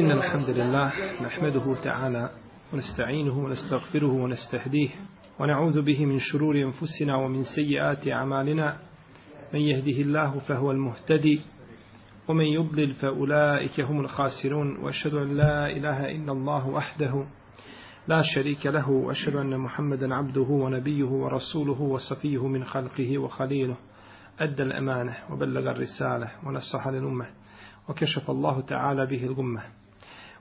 إن الحمد لله نحمده تعالى ونستعينه ونستغفره ونستهديه ونعوذ به من شرور أنفسنا ومن سيئات أعمالنا. من يهده الله فهو المهتدي ومن يضلل فأولئك هم الخاسرون وأشهد أن لا إله إلا الله وحده لا شريك له وأشهد أن محمدا عبده ونبيه ورسوله وصفيه من خلقه وخليله. أدى الأمانة وبلغ الرسالة ونصح للأمة وكشف الله تعالى به الغمة.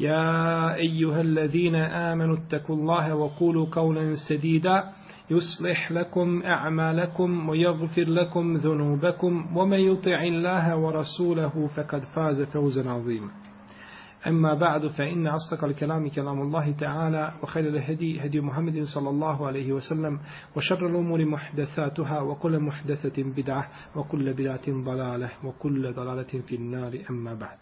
يا أيها الذين آمنوا اتقوا الله وقولوا قولا سديدا يصلح لكم أعمالكم ويغفر لكم ذنوبكم ومن يطع الله ورسوله فقد فاز فوزا عظيما. أما بعد فإن أصدق الكلام كلام الله تعالى وخير الهدي هدي محمد صلى الله عليه وسلم وشر الأمور محدثاتها وكل محدثة بدعة وكل بدعة ضلالة وكل ضلالة في النار. أما بعد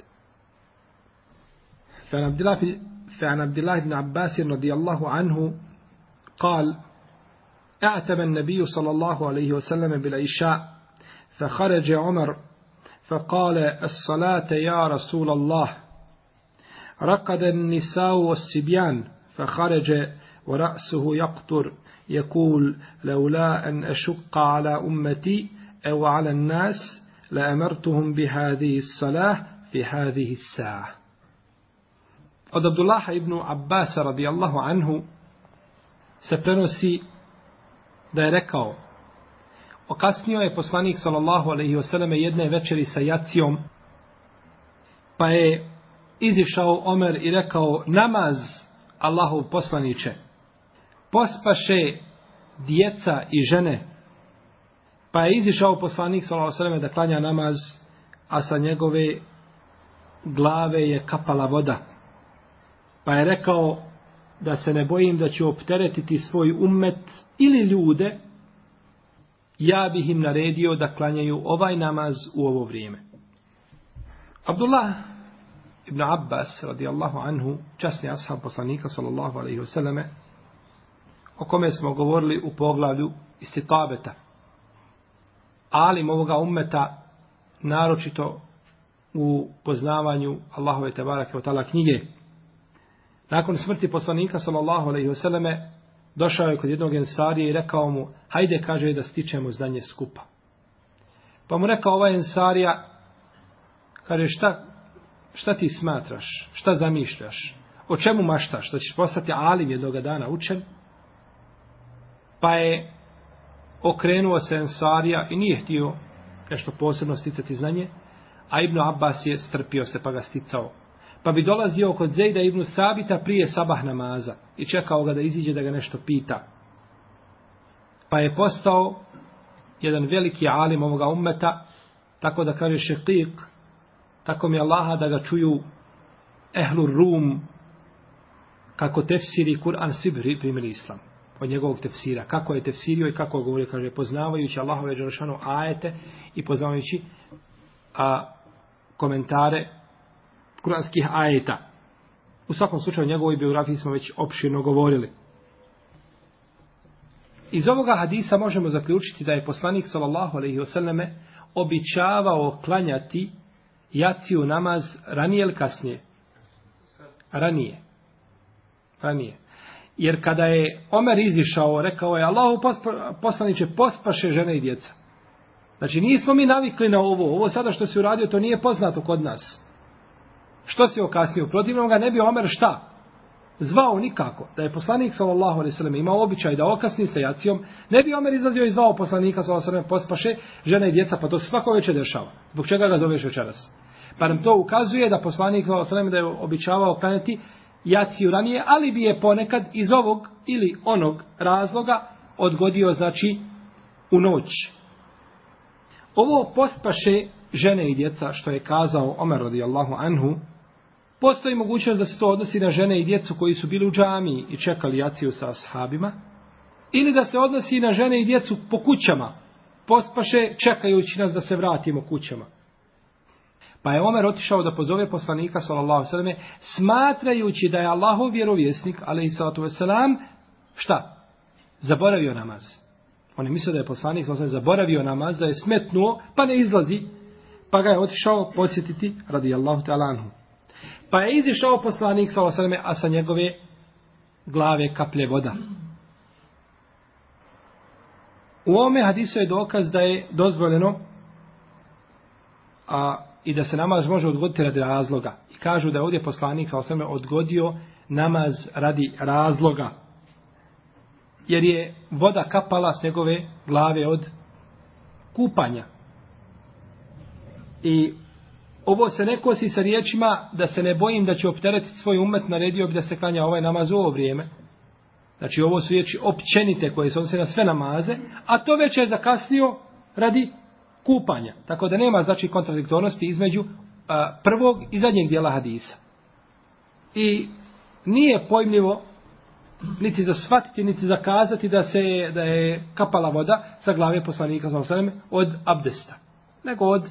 فعن عبد الله, فعن عبد الله بن عباس رضي الله عنه قال اعتب النبي صلى الله عليه وسلم بالعشاء فخرج عمر فقال الصلاة يا رسول الله. رقد النساء والسبيان فخرج ورأسه يقطر يقول لولا أن أشق على أمتي أو على الناس لأمرتهم بهذه الصلاة في هذه الساعة. Od Abdullaha ibn Abbas radijallahu anhu se prenosi da je rekao okasnio je poslanik sallallahu alaihi wasallam jedne večeri sa jacijom pa je izišao Omer i rekao namaz Allahov poslaniće pospaše djeca i žene. Pa je izišao poslanik sallallahu alaihi wasallam da klanja namaz a sa njegove glave je kapala voda. Pa je rekao da se ne bojim da ću opteretiti svoj ummet ili ljude, ja bih im naredio da klanjaju ovaj namaz u ovo vrijeme. Abdullah ibn Abbas radijallahu anhu, časni ashab poslanika sallallahu alaihi wasallame, o kome smo govorili u poglavlju istitabeta. Alim ovoga ummeta, naročito u poznavanju Allahove tebarake od tala knjige, Nakon smrti poslanika sallallahu alejhi ve selleme došao je kod jednog ensarija i rekao mu: "Hajde kaže da stičemo znanje skupa." Pa mu rekao ovaj ensarija: "Kaže šta šta ti smatraš? Šta zamišljaš? O čemu maštaš? Da ćeš postati alim jednog dana učen?" Pa je okrenuo se ensarija i nije htio nešto posebno sticati znanje, a Ibn Abbas je strpio se pa ga sticao pa bi dolazio kod Zejda ibn Sabita prije sabah namaza i čekao ga da iziđe da ga nešto pita. Pa je postao jedan veliki alim ovoga ummeta, tako da kaže šeqiq, tako mi Allaha da ga čuju ehlu rum, kako tefsiri Kur'an Sibri primili islam od njegovog tefsira. Kako je tefsirio i kako govori, kaže, poznavajući Allahove Đerašanu ajete i poznavajući a, komentare kuranskih ajeta. U svakom slučaju njegovoj biografiji smo već opširno govorili. Iz ovoga hadisa možemo zaključiti da je poslanik sallallahu alejhi ve selleme običavao klanjati jaciju namaz ranije ili kasnije? Ranije. Ranije. Jer kada je Omer izišao, rekao je Allahu poslaniće pospaše žene i djeca. Znači nismo mi navikli na ovo. Ovo sada što se uradio, to nije poznato kod nas. Što se okasnio? Protivno ga ne bi Omer šta? Zvao nikako. Da je poslanik sallallahu alejhi ve sellem imao običaj da okasni sa jacijom, ne bi Omer izlazio i zvao poslanika sallallahu alejhi ve sellem pospaše žene i djeca, pa to svako večer dešava. Zbog čega ga zoveš večeras? Pa nam to ukazuje da poslanik sallallahu alejhi ve sellem da je običavao klanjati jaciju ranije, ali bi je ponekad iz ovog ili onog razloga odgodio znači u noć. Ovo pospaše žene i djeca što je kazao Omer radijallahu anhu Postoji mogućnost da se to odnosi na žene i djecu koji su bili u džamiji i čekali jaciju sa ashabima. Ili da se odnosi na žene i djecu po kućama. Pospaše čekajući nas da se vratimo kućama. Pa je Omer otišao da pozove poslanika sallallahu sallam smatrajući da je Allahov vjerovjesnik alejhi sallatu vesselam šta? Zaboravio namaz. On je mislio da je poslanik sallallahu zaboravio namaz, da je smetnuo, pa ne izlazi. Pa ga je otišao posjetiti radijallahu ta'ala anhu. Pa je izišao poslanik sallallahu sallam a sa njegove glave kaplje voda. U ovome hadisu je dokaz da je dozvoljeno a i da se namaz može odgoditi radi razloga. I kažu da je ovdje poslanik sa osvrme odgodio namaz radi razloga. Jer je voda kapala s njegove glave od kupanja. I ovo se ne kosi sa riječima da se ne bojim da će opteretiti svoj umet, naredio bi da se klanja ovaj namaz u ovo vrijeme. Znači ovo su riječi općenite koje se odnose na sve namaze, a to već je zakasnio radi kupanja. Tako da nema znači kontradiktornosti između a, prvog i zadnjeg dijela hadisa. I nije pojmljivo niti za shvatiti, niti za kazati da se da je kapala voda sa glave poslanika sa od abdesta. Nego od,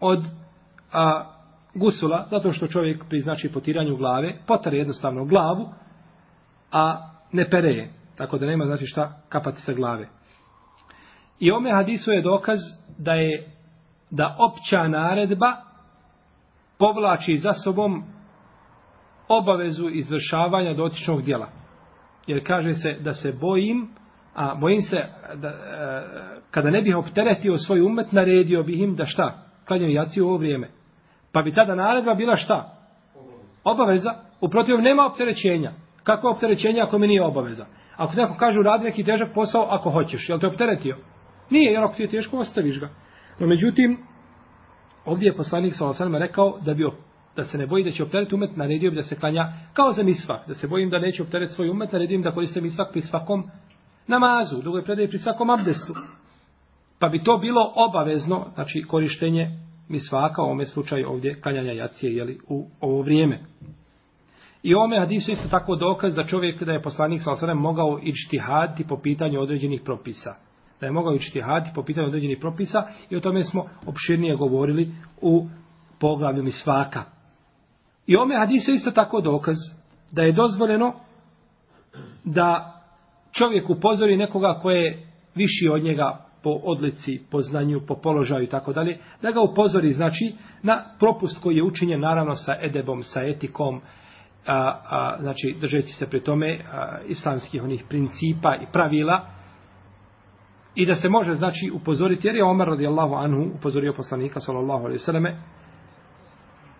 od a, gusula, zato što čovjek pri znači potiranju glave potare jednostavno glavu, a ne pereje. Tako da nema znači šta kapati sa glave. I ome hadisu je dokaz da je da opća naredba povlači za sobom obavezu izvršavanja dotičnog dijela. Jer kaže se da se bojim, a bojim se da e, kada ne bih opteretio svoj umet, naredio bih im da šta? Klanjaju jaci u ovo vrijeme. Pa bi tada naredba bila šta? Obaveza. U protivom nema opterećenja. Kako opterećenja ako mi nije obaveza? Ako neko kaže uradi neki težak posao, ako hoćeš, jel te opteretio? Nije, jer ako ti je teško, ostaviš ga. No, međutim, ovdje je poslanik sa osanama rekao da bi da se ne boji da će opteretiti umet, naredio bi da se klanja kao za misvak. Da se bojim da neće opteretiti svoj umet, naredio da koriste misvak pri svakom namazu, drugo je pri svakom abdestu. Pa bi to bilo obavezno, znači korištenje misvaka, u ovome slučaju ovdje klanjanja jacije jeli, u ovo vrijeme. I ome hadisu isto tako dokaz da čovjek, da je poslanik sa mogao ići haditi po pitanju određenih propisa da je mogao učiti haditi po pitanju određenih propisa i o tome smo opširnije govorili u poglavlju svaka. I ome hadisu isto tako dokaz da je dozvoljeno da čovjek upozori nekoga koje je viši od njega po odlici, po znanju, po položaju i tako dalje, da ga upozori znači na propust koji je učinjen naravno sa edebom, sa etikom, a, a, znači držeći se pri tome a, islamskih onih principa i pravila, I da se može, znači, upozoriti, jer je Omer radijallahu anhu upozorio poslanika, sallallahu alaihi sallame,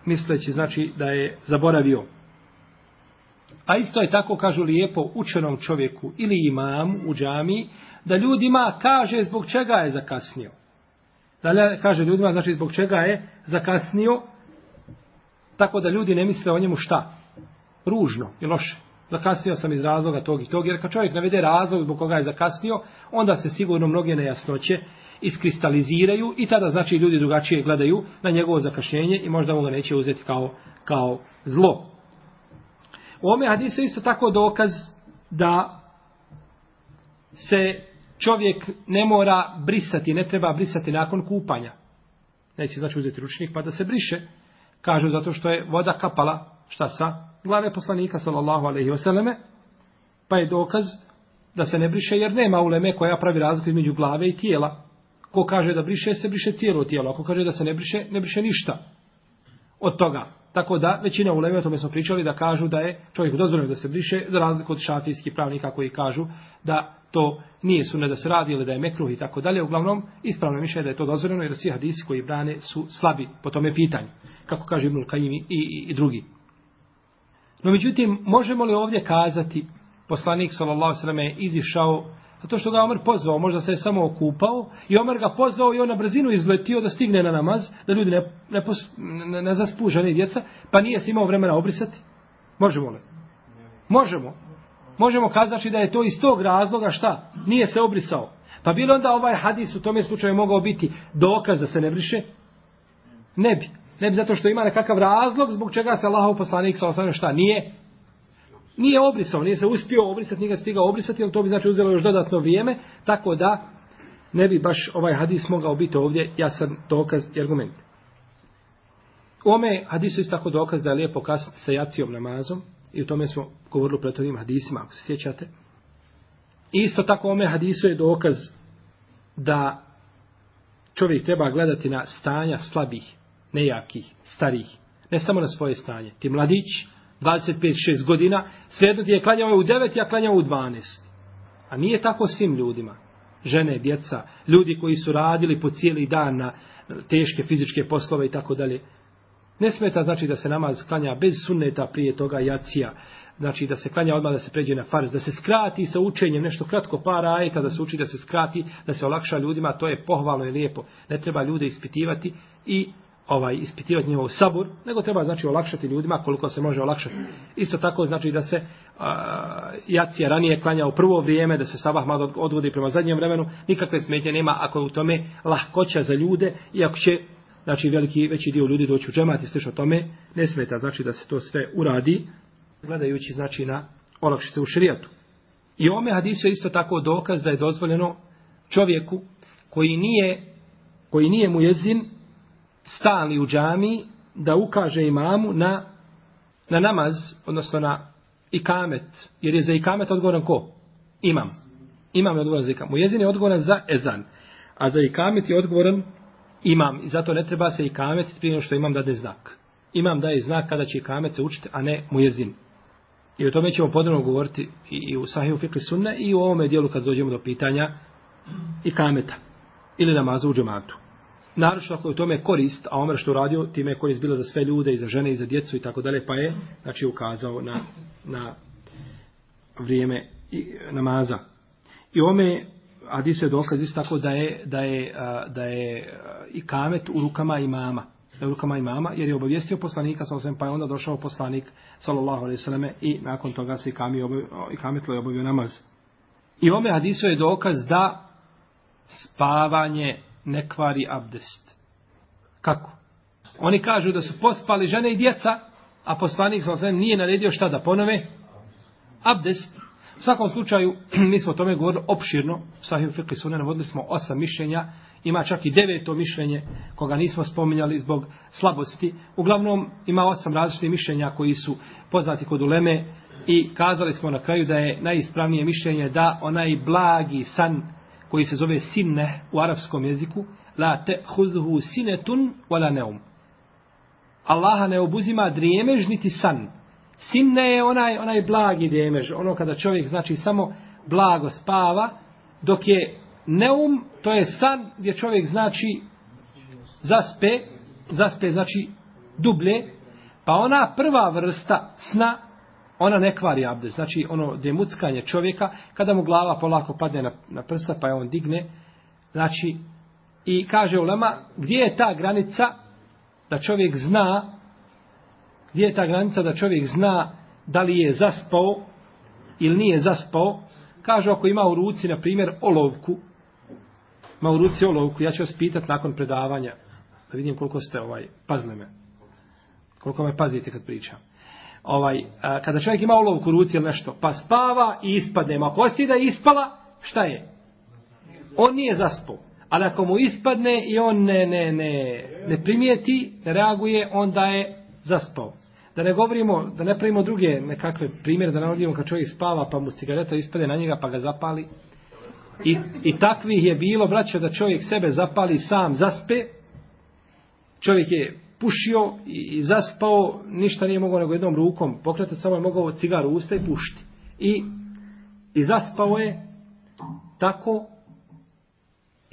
misleći, znači, da je zaboravio. A isto je tako, kažu lijepo, učenom čovjeku ili imam u džami, da ljudima kaže zbog čega je zakasnio. Da kaže ljudima, znači, zbog čega je zakasnio, tako da ljudi ne misle o njemu šta? Ružno i loše zakasnio sam iz razloga tog i tog, jer kad čovjek navede razlog zbog koga je zakasnio, onda se sigurno mnoge nejasnoće iskristaliziraju i tada znači ljudi drugačije gledaju na njegovo zakašnjenje i možda mu ga neće uzeti kao, kao zlo. U ome hadisu isto tako dokaz da se čovjek ne mora brisati, ne treba brisati nakon kupanja. Neće znači uzeti ručnik pa da se briše. Kažu zato što je voda kapala, šta sa glave poslanika sallallahu alaihi ve selleme pa je dokaz da se ne briše jer nema uleme koja pravi razliku između glave i tijela ko kaže da briše se briše cijelo tijelo ako kaže da se ne briše ne briše ništa od toga tako da većina uleme o tome smo pričali da kažu da je čovjek dozvoljeno da se briše za razliku od šafijskih pravnika koji kažu da to nije sunne da se radi ili da je mekruh i tako dalje. Uglavnom ispravno mišljenje da je to dozvoljeno jer svi hadisi koji brane su slabi po tome pitanju kako kaže Ibnul Kajim i, i, i drugi. No međutim, možemo li ovdje kazati, poslanik sallallahu sallam je izišao, zato što ga Omer pozvao, možda se je samo okupao, i Omer ga pozvao i on na brzinu izletio da stigne na namaz, da ljudi ne, ne, pos, ne, ne zaspu ni djeca, pa nije se imao vremena obrisati. Možemo li? Možemo. Možemo kazati znači, da je to iz tog razloga šta? Nije se obrisao. Pa bilo onda ovaj hadis u tome slučaju mogao biti dokaz da se ne briše? Ne bi. ne bi zato što ima nekakav razlog zbog čega se Allahov poslanik sa osnovno šta nije nije obrisao, nije se uspio obrisati, nije ga stigao obrisati, jer to bi znači uzelo još dodatno vrijeme, tako da ne bi baš ovaj hadis mogao biti ovdje jasan dokaz i argument. U ome hadisu je tako dokaz da je lijepo kasniti sa jacijom namazom i o tome smo govorili pred ovim hadisima, ako se sjećate. Isto tako ome hadisu je dokaz da čovjek treba gledati na stanja slabih, nejakih, starih, ne samo na svoje stanje. Ti mladić, 25-6 godina, svejedno ti je klanjao u 9, ja klanjao u 12. A nije tako svim ljudima. Žene, djeca, ljudi koji su radili po cijeli dan na e, teške fizičke poslove i tako dalje. Ne smeta znači da se namaz klanja bez sunneta prije toga jacija. Znači da se klanja odmah da se pređe na farz, da se skrati sa učenjem nešto kratko par ajeta da se uči da se skrati, da se olakša ljudima, to je pohvalno i lijepo. Ne treba ljude ispitivati i ovaj ispitivati njihov sabur, nego treba znači olakšati ljudima koliko se može olakšati. Isto tako znači da se a, jacija ranije klanja u prvo vrijeme, da se sabah malo odvodi prema zadnjem vremenu, nikakve smetnje nema ako je u tome lahkoća za ljude i ako će znači veliki veći dio ljudi doći u džemat i slično tome, ne smeta znači da se to sve uradi gledajući znači na olakšice u šerijatu. I ome hadisu je isto tako dokaz da je dozvoljeno čovjeku koji nije koji nije mu jezin stali u džami da ukaže imamu na, na namaz, odnosno na ikamet, jer je za ikamet odgovoran ko? Imam. Imam je odgovoran za ikamet. Mujezin je odgovoran za ezan, a za ikamet je odgovoran imam. I zato ne treba se ikamet prije što imam dade znak. Imam daje znak kada će ikamet se učiti, a ne mujezin. I o tome ćemo podrobno govoriti i, i u Sahiju Fikri Sunne i u ovome dijelu kad dođemo do pitanja ikameta ili namaza u džematu. Naravno ako je u tome korist, a Omer što radio, time je korist bila za sve ljude i za žene i za djecu i tako dalje, pa je znači ukazao na, na vrijeme i, namaza. I ome Adis je dokaz isto tako da je, da je, da je i kamet u rukama imama. U rukama imama, jer je obavijestio poslanika, sa osvijem, pa je onda došao poslanik, sallallahu alaihi sallame, i nakon toga se i, kami obavio, i kametlo je obavio namaz. I ome Hadisu je dokaz da spavanje ne kvari abdest. Kako? Oni kažu da su pospali žene i djeca, a poslanik sa nije naredio šta da ponove? Abdest. U svakom slučaju, mi smo o tome govorili opširno, u Sahih Fiqh Sunan navodili smo osam mišljenja, ima čak i deveto mišljenje, koga nismo spominjali zbog slabosti. Uglavnom, ima osam različitih mišljenja koji su poznati kod uleme i kazali smo na kraju da je najispravnije mišljenje da onaj blagi san koji se zove sinne u arapskom jeziku, la te hudhu sinetun wala neum. Allaha ne obuzima drijemež niti san. Sinne je onaj, onaj blagi drijemež, ono kada čovjek znači samo blago spava, dok je neum, to je san gdje čovjek znači zaspe, zaspe znači duble, pa ona prva vrsta sna ona ne kvari abdest. Znači, ono demuckanje čovjeka, kada mu glava polako padne na, na prsa, pa je on digne, znači, i kaže ulema, gdje je ta granica da čovjek zna, gdje je ta granica da čovjek zna da li je zaspao ili nije zaspao, kaže ako ima u ruci, na primjer, olovku, ima u ruci olovku, ja ću vas pitati nakon predavanja, da vidim koliko ste ovaj, pazne me, koliko me pazite kad pričam ovaj, a, kada čovjek ima olovku u ruci ili nešto, pa spava i ispadne. Ako osti da je ispala, šta je? On nije zaspao. Ali ako mu ispadne i on ne, ne, ne, ne primijeti, ne reaguje, onda je zaspao. Da ne govorimo, da ne pravimo druge nekakve primjere, da ne navodimo kad čovjek spava, pa mu cigareta ispade na njega, pa ga zapali. I, i takvih je bilo, braćo, da čovjek sebe zapali sam, zaspe. Čovjek je pušio i zaspao, ništa nije mogao nego jednom rukom pokretati, samo je mogao cigaru usta i pušiti. I, i zaspao je tako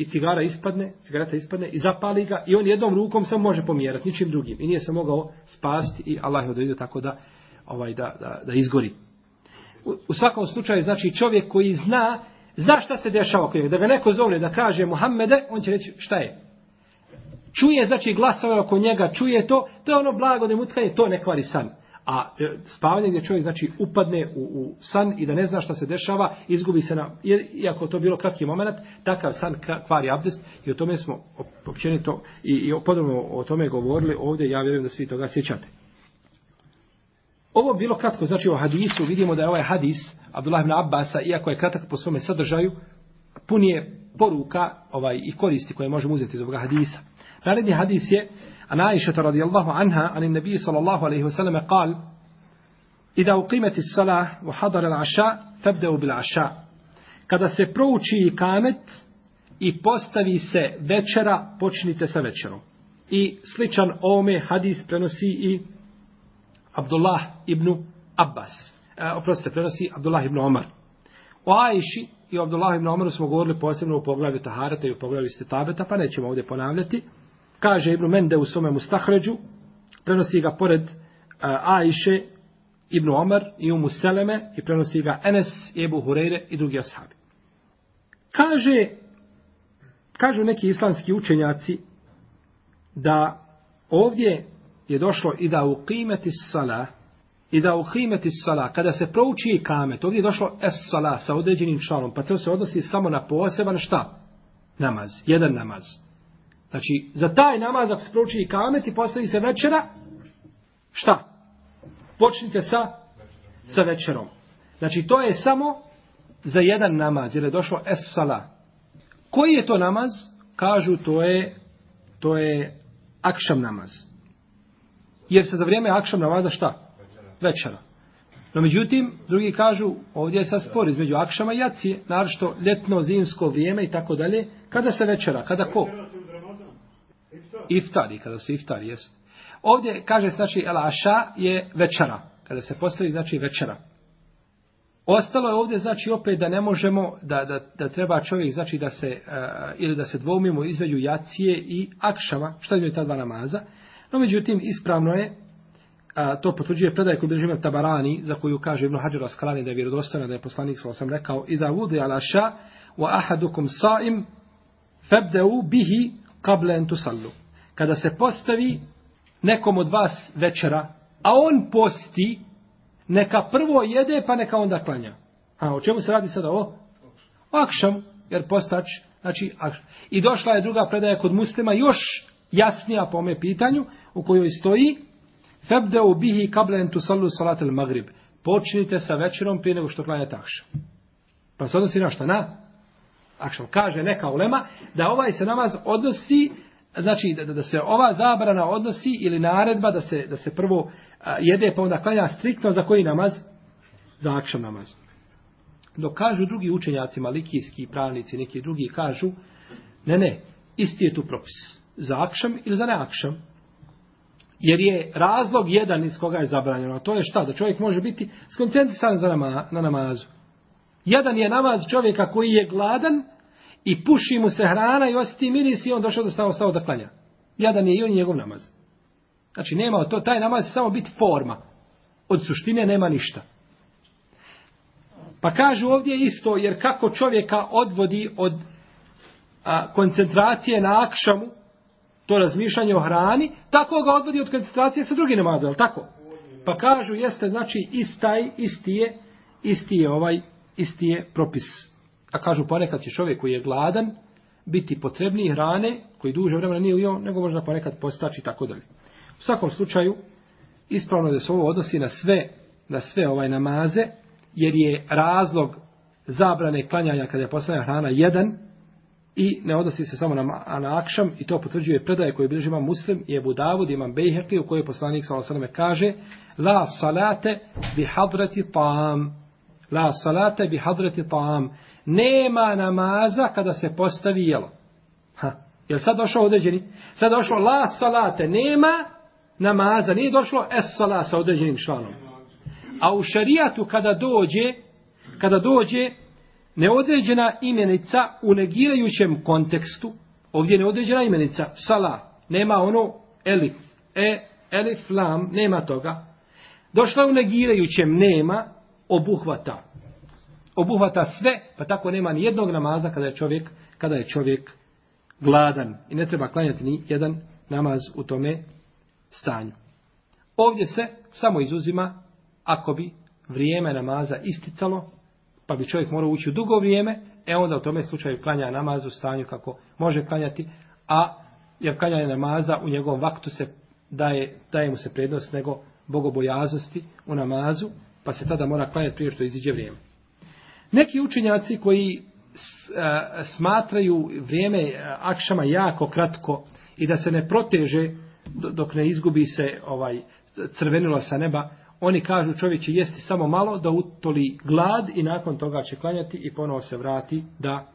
i cigara ispadne, cigareta ispadne i zapali ga i on jednom rukom samo može pomjerati, ničim drugim. I nije se mogao spasti i Allah je odredio tako da, ovaj, da, da, da izgori. U, u svakom slučaju, znači čovjek koji zna, zna šta se dešava kod njega, da ga neko zove da kaže Muhammede, on će reći šta je, čuje znači glasove oko njega, čuje to, to je ono blago da muckanje, to ne kvari san. A e, spavanje gdje čovjek znači upadne u, u san i da ne zna šta se dešava, izgubi se na, jer, iako to bilo kratki moment, takav san kvari abdest i o tome smo općenito i, i podobno o tome govorili ovdje, ja vjerujem da svi toga sjećate. Ovo bilo kratko, znači o hadisu, vidimo da je ovaj hadis Abdullah ibn Abbasa, iako je kratak po svome sadržaju, pun je poruka ovaj, i koristi koje možemo uzeti iz ovoga hadisa. Naredni hadis je عن عائشة رضي الله عنها عن النبي صلى الله عليه وسلم قال إذا أقيمت الصلاة وحضر العشاء فابدأوا بالعشاء kada se prouči kamet i postavi se večera, počnite sa večerom. I sličan ome hadis prenosi i Abdullah ibn Abbas. E, oprostite, prenosi Abdullah ibn Omar. O Ajši i o Abdullah ibn Omeru smo govorili posebno u poglavlju Taharata i u poglavlju Stetabeta, pa nećemo ovdje ponavljati kaže Ibn Mende u svome Mustahređu, prenosi ga pored e, uh, Ajše, Ibn Omar i Umu Seleme i prenosi ga Enes, Ebu Hureyre i drugi ashabi. Kaže, kažu neki islamski učenjaci da ovdje je došlo i da u qimeti sala i da u qimeti sala kada se prouči kamet, ovdje je došlo es sala sa određenim članom, pa to se odnosi samo na poseban šta? Namaz, jedan namaz. Znači, za taj namaz, ako se prouči i kamet i postavi se večera, šta? Počnite sa, sa večerom. Znači, to je samo za jedan namaz, jer je došlo es sala. Koji je to namaz? Kažu, to je, to je akšam namaz. Jer se za vrijeme akšam namaza šta? Večera. No međutim, drugi kažu, ovdje je sad spor između akšama i jacije, naravno ljetno, zimsko vrijeme i tako dalje. Kada se večera? Kada ko? iftari, kada se iftari, jest. Ovdje kaže, znači, el aša je večera. Kada se postavi, znači, večera. Ostalo je ovdje, znači, opet da ne možemo, da, da, da treba čovjek, znači, da se, uh, ili da se dvoumimo između jacije i akšama, što je ta dva namaza. No, međutim, ispravno je, a, to potvrđuje predaj koji bilježi tabarani, za koju kaže Ibn Hađar Askalani da je vjerodostojna, da je poslanik, sa sam rekao, i da vudi ala ša, wa ahadukum saim, febdeu bihi, kable entusallu kada se postavi nekom od vas večera, a on posti, neka prvo jede, pa neka onda klanja. A o čemu se radi sada o? Akšam, jer postač, znači akšam. I došla je druga predaja kod muslima, još jasnija po ome pitanju, u kojoj stoji, febdeu bihi kablen tu salu salat el magrib. Počnite sa večerom prije nego što klanjate akšam. Pa se odnosi na šta? Na akšam. Kaže neka ulema da ovaj se namaz odnosi znači da, da se ova zabrana odnosi ili naredba da se da se prvo a, jede pa onda klanja striktno za koji namaz za akšam namaz dok kažu drugi učenjaci malikijski pravnici neki drugi kažu ne ne isti je tu propis za akšam ili za neakšam. akšam jer je razlog jedan iz koga je zabranjeno to je šta da čovjek može biti skoncentrisan za nama, na namazu jedan je namaz čovjeka koji je gladan i puši mu se hrana i osjeti miris i on došao da stao, stao da klanja. Jadan je i on njegov namaz. Znači nema to, taj namaz je samo biti forma. Od suštine nema ništa. Pa kažu ovdje isto, jer kako čovjeka odvodi od a, koncentracije na akšamu, to razmišljanje o hrani, tako ga odvodi od koncentracije sa drugim namazom, je tako? Pa kažu, jeste, znači, istaj, isti je, isti je ovaj, isti je propis A kažu ponekad će čovjek koji je gladan biti potrebniji hrane, koji duže vremena nije ujeo, nego možda ponekad postači i tako dalje. U svakom slučaju, ispravno je da se ovo odnosi na sve, na sve ovaj namaze, jer je razlog zabrane klanjanja kada je postavljena hrana jedan i ne odnosi se samo na, na akšam i to potvrđuje predaje koje bilježi imam muslim i Ebu Davud, imam Bejherki u kojoj poslanik s.a.v. kaže La salate bi hadrati ta'am La salate bi hadrati ta'am nema namaza kada se postavi jelo. Ha, je sad došao određeni? Sad došlo la salate, nema namaza, nije došlo es sala sa određenim članom. A u šarijatu kada dođe, kada dođe neodređena imenica u negirajućem kontekstu, ovdje je neodređena imenica, sala, nema ono elif, e, elif, lam, nema toga. Došla u negirajućem, nema, obuhvata obuhvata sve, pa tako nema ni jednog namaza kada je čovjek, kada je čovjek gladan i ne treba klanjati ni jedan namaz u tome stanju. Ovdje se samo izuzima ako bi vrijeme namaza isticalo, pa bi čovjek morao ući u dugo vrijeme, e onda u tome slučaju klanja namaz u stanju kako može klanjati, a jer klanjanje namaza u njegovom vaktu se daje, daje mu se prednost nego bogobojaznosti u namazu, pa se tada mora klanjati prije što iziđe vrijeme. Neki učenjaci koji e, smatraju vrijeme e, akšama jako kratko i da se ne proteže dok ne izgubi se ovaj crvenilo sa neba, oni kažu čovjek će jesti samo malo da utoli glad i nakon toga će klanjati i ponovo se vrati da,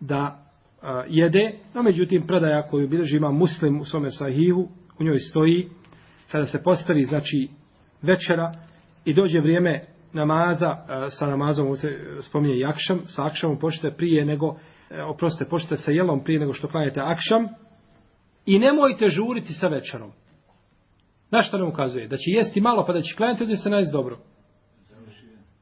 da uh, jede. No međutim, predaja koju bilježi ima muslim u svome sahihu, u njoj stoji kada se postavi znači večera i dođe vrijeme namaza, uh, sa namazom se spominje i akšam, sa akšamom počete prije nego, uh, oprostite, počete sa jelom prije nego što klanjate akšam i nemojte žuriti sa večerom. Na što nam ukazuje? Da će jesti malo pa da će klanjati da se najest dobro.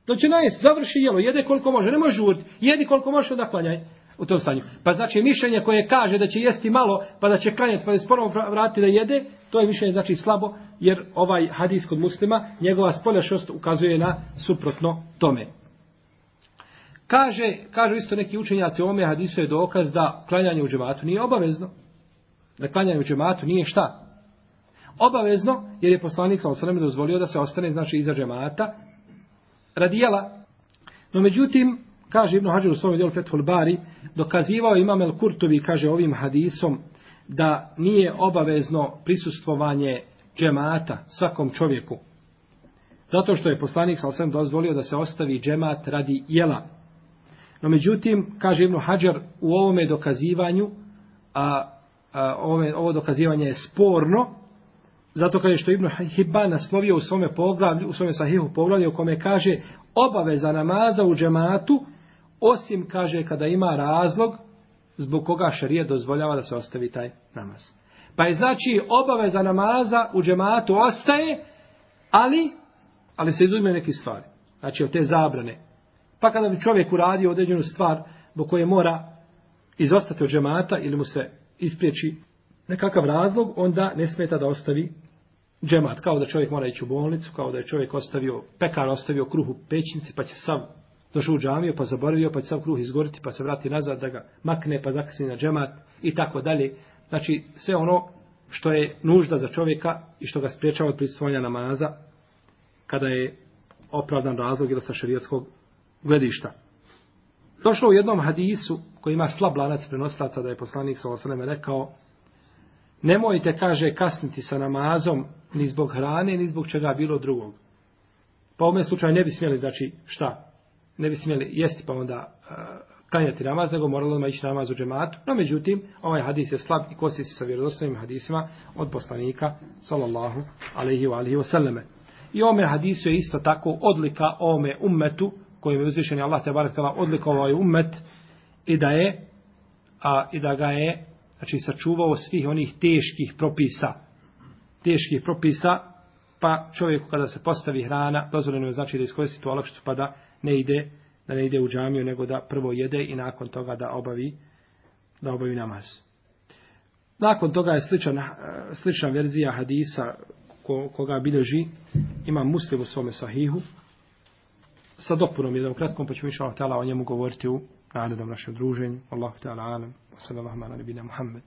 Da će najest, završi jelo, jede koliko može, ne može žuriti. Jedi koliko može, onda klanjaj u tom stanju. Pa znači mišljenje koje kaže da će jesti malo pa da će klanjati pa da se ponovno vrati da jede, to je mišljenje znači slabo jer ovaj hadis kod muslima, njegova spoljašost ukazuje na suprotno tome. Kaže, kažu isto neki učenjaci ome hadisu je dokaz da klanjanje u džematu nije obavezno. Da klanjanje u džematu nije šta? Obavezno, jer je poslanik sa osanem dozvolio da se ostane, znači, iza džemata, radijela. No, međutim, kaže Ibn Hađar u svom dijelu Fethul Bari, dokazivao imam El Kurtovi, kaže ovim hadisom, da nije obavezno prisustvovanje džemata svakom čovjeku. Zato što je poslanik sa osanem dozvolio da se ostavi džemat radi jela. No, međutim, kaže Ibn Hajar, u ovome dokazivanju, a, a ove, ovo dokazivanje je sporno, Zato kaže što Ibn Hibban naslovio u svome poglavlju, u svome sahihu poglavlju, u kome kaže obaveza namaza u džematu, osim, kaže, kada ima razlog zbog koga šarija dozvoljava da se ostavi taj namaz. Pa je znači obaveza namaza u džematu ostaje, ali, ali se izuzme neki stvari. Znači od te zabrane. Pa kada bi čovjek uradio određenu stvar zbog koje mora izostati od džemata ili mu se ispriječi nekakav razlog, onda ne smeta da ostavi džemat, kao da čovjek mora ići u bolnicu, kao da je čovjek ostavio, pekar ostavio kruh u pećnici, pa će sav došao u džamiju, pa zaboravio, pa će sav kruh izgoriti, pa se vrati nazad da ga makne, pa zakasni na džemat i tako dalje. Znači, sve ono što je nužda za čovjeka i što ga spriječava od pristovanja namaza, kada je opravdan razlog ili sa šarijatskog gledišta. Došlo u jednom hadisu koji ima slab lanac prenoslaca da je poslanik sa osaleme rekao Nemojte, kaže, kasniti sa namazom ni zbog hrane, ni zbog čega bilo drugog. Pa u ovom slučaju ne bi smjeli, znači, šta? Ne bi smjeli jesti pa onda uh, klanjati namaz, nego moralo odmah ići namaz u džematu. No, međutim, ovaj hadis je slab i kosi se sa vjerodostojnim hadisima od poslanika, sallallahu alaihi wa alaihi wa sallame. I ome hadisu je isto tako odlika ome ummetu, kojim je uzvišen Allah te barek tala odlikovao ovaj ummet i da je a, i da ga je znači sačuvao svih onih teških propisa, teških propisa, pa čovjeku kada se postavi hrana, dozvoljeno je znači da iskoristi tu olakšicu, pa da ne ide, da ne ide u džamiju, nego da prvo jede i nakon toga da obavi, da obavi namaz. Nakon toga je slična, eh, slična verzija hadisa ko, koga bilježi, ima muslim u svome sahihu, sa dopunom jednom kratkom, pa ćemo inša Allah o njemu govoriti u عددا من الشدروجين والله تعالى عالم وصلى الله على نبينا محمد.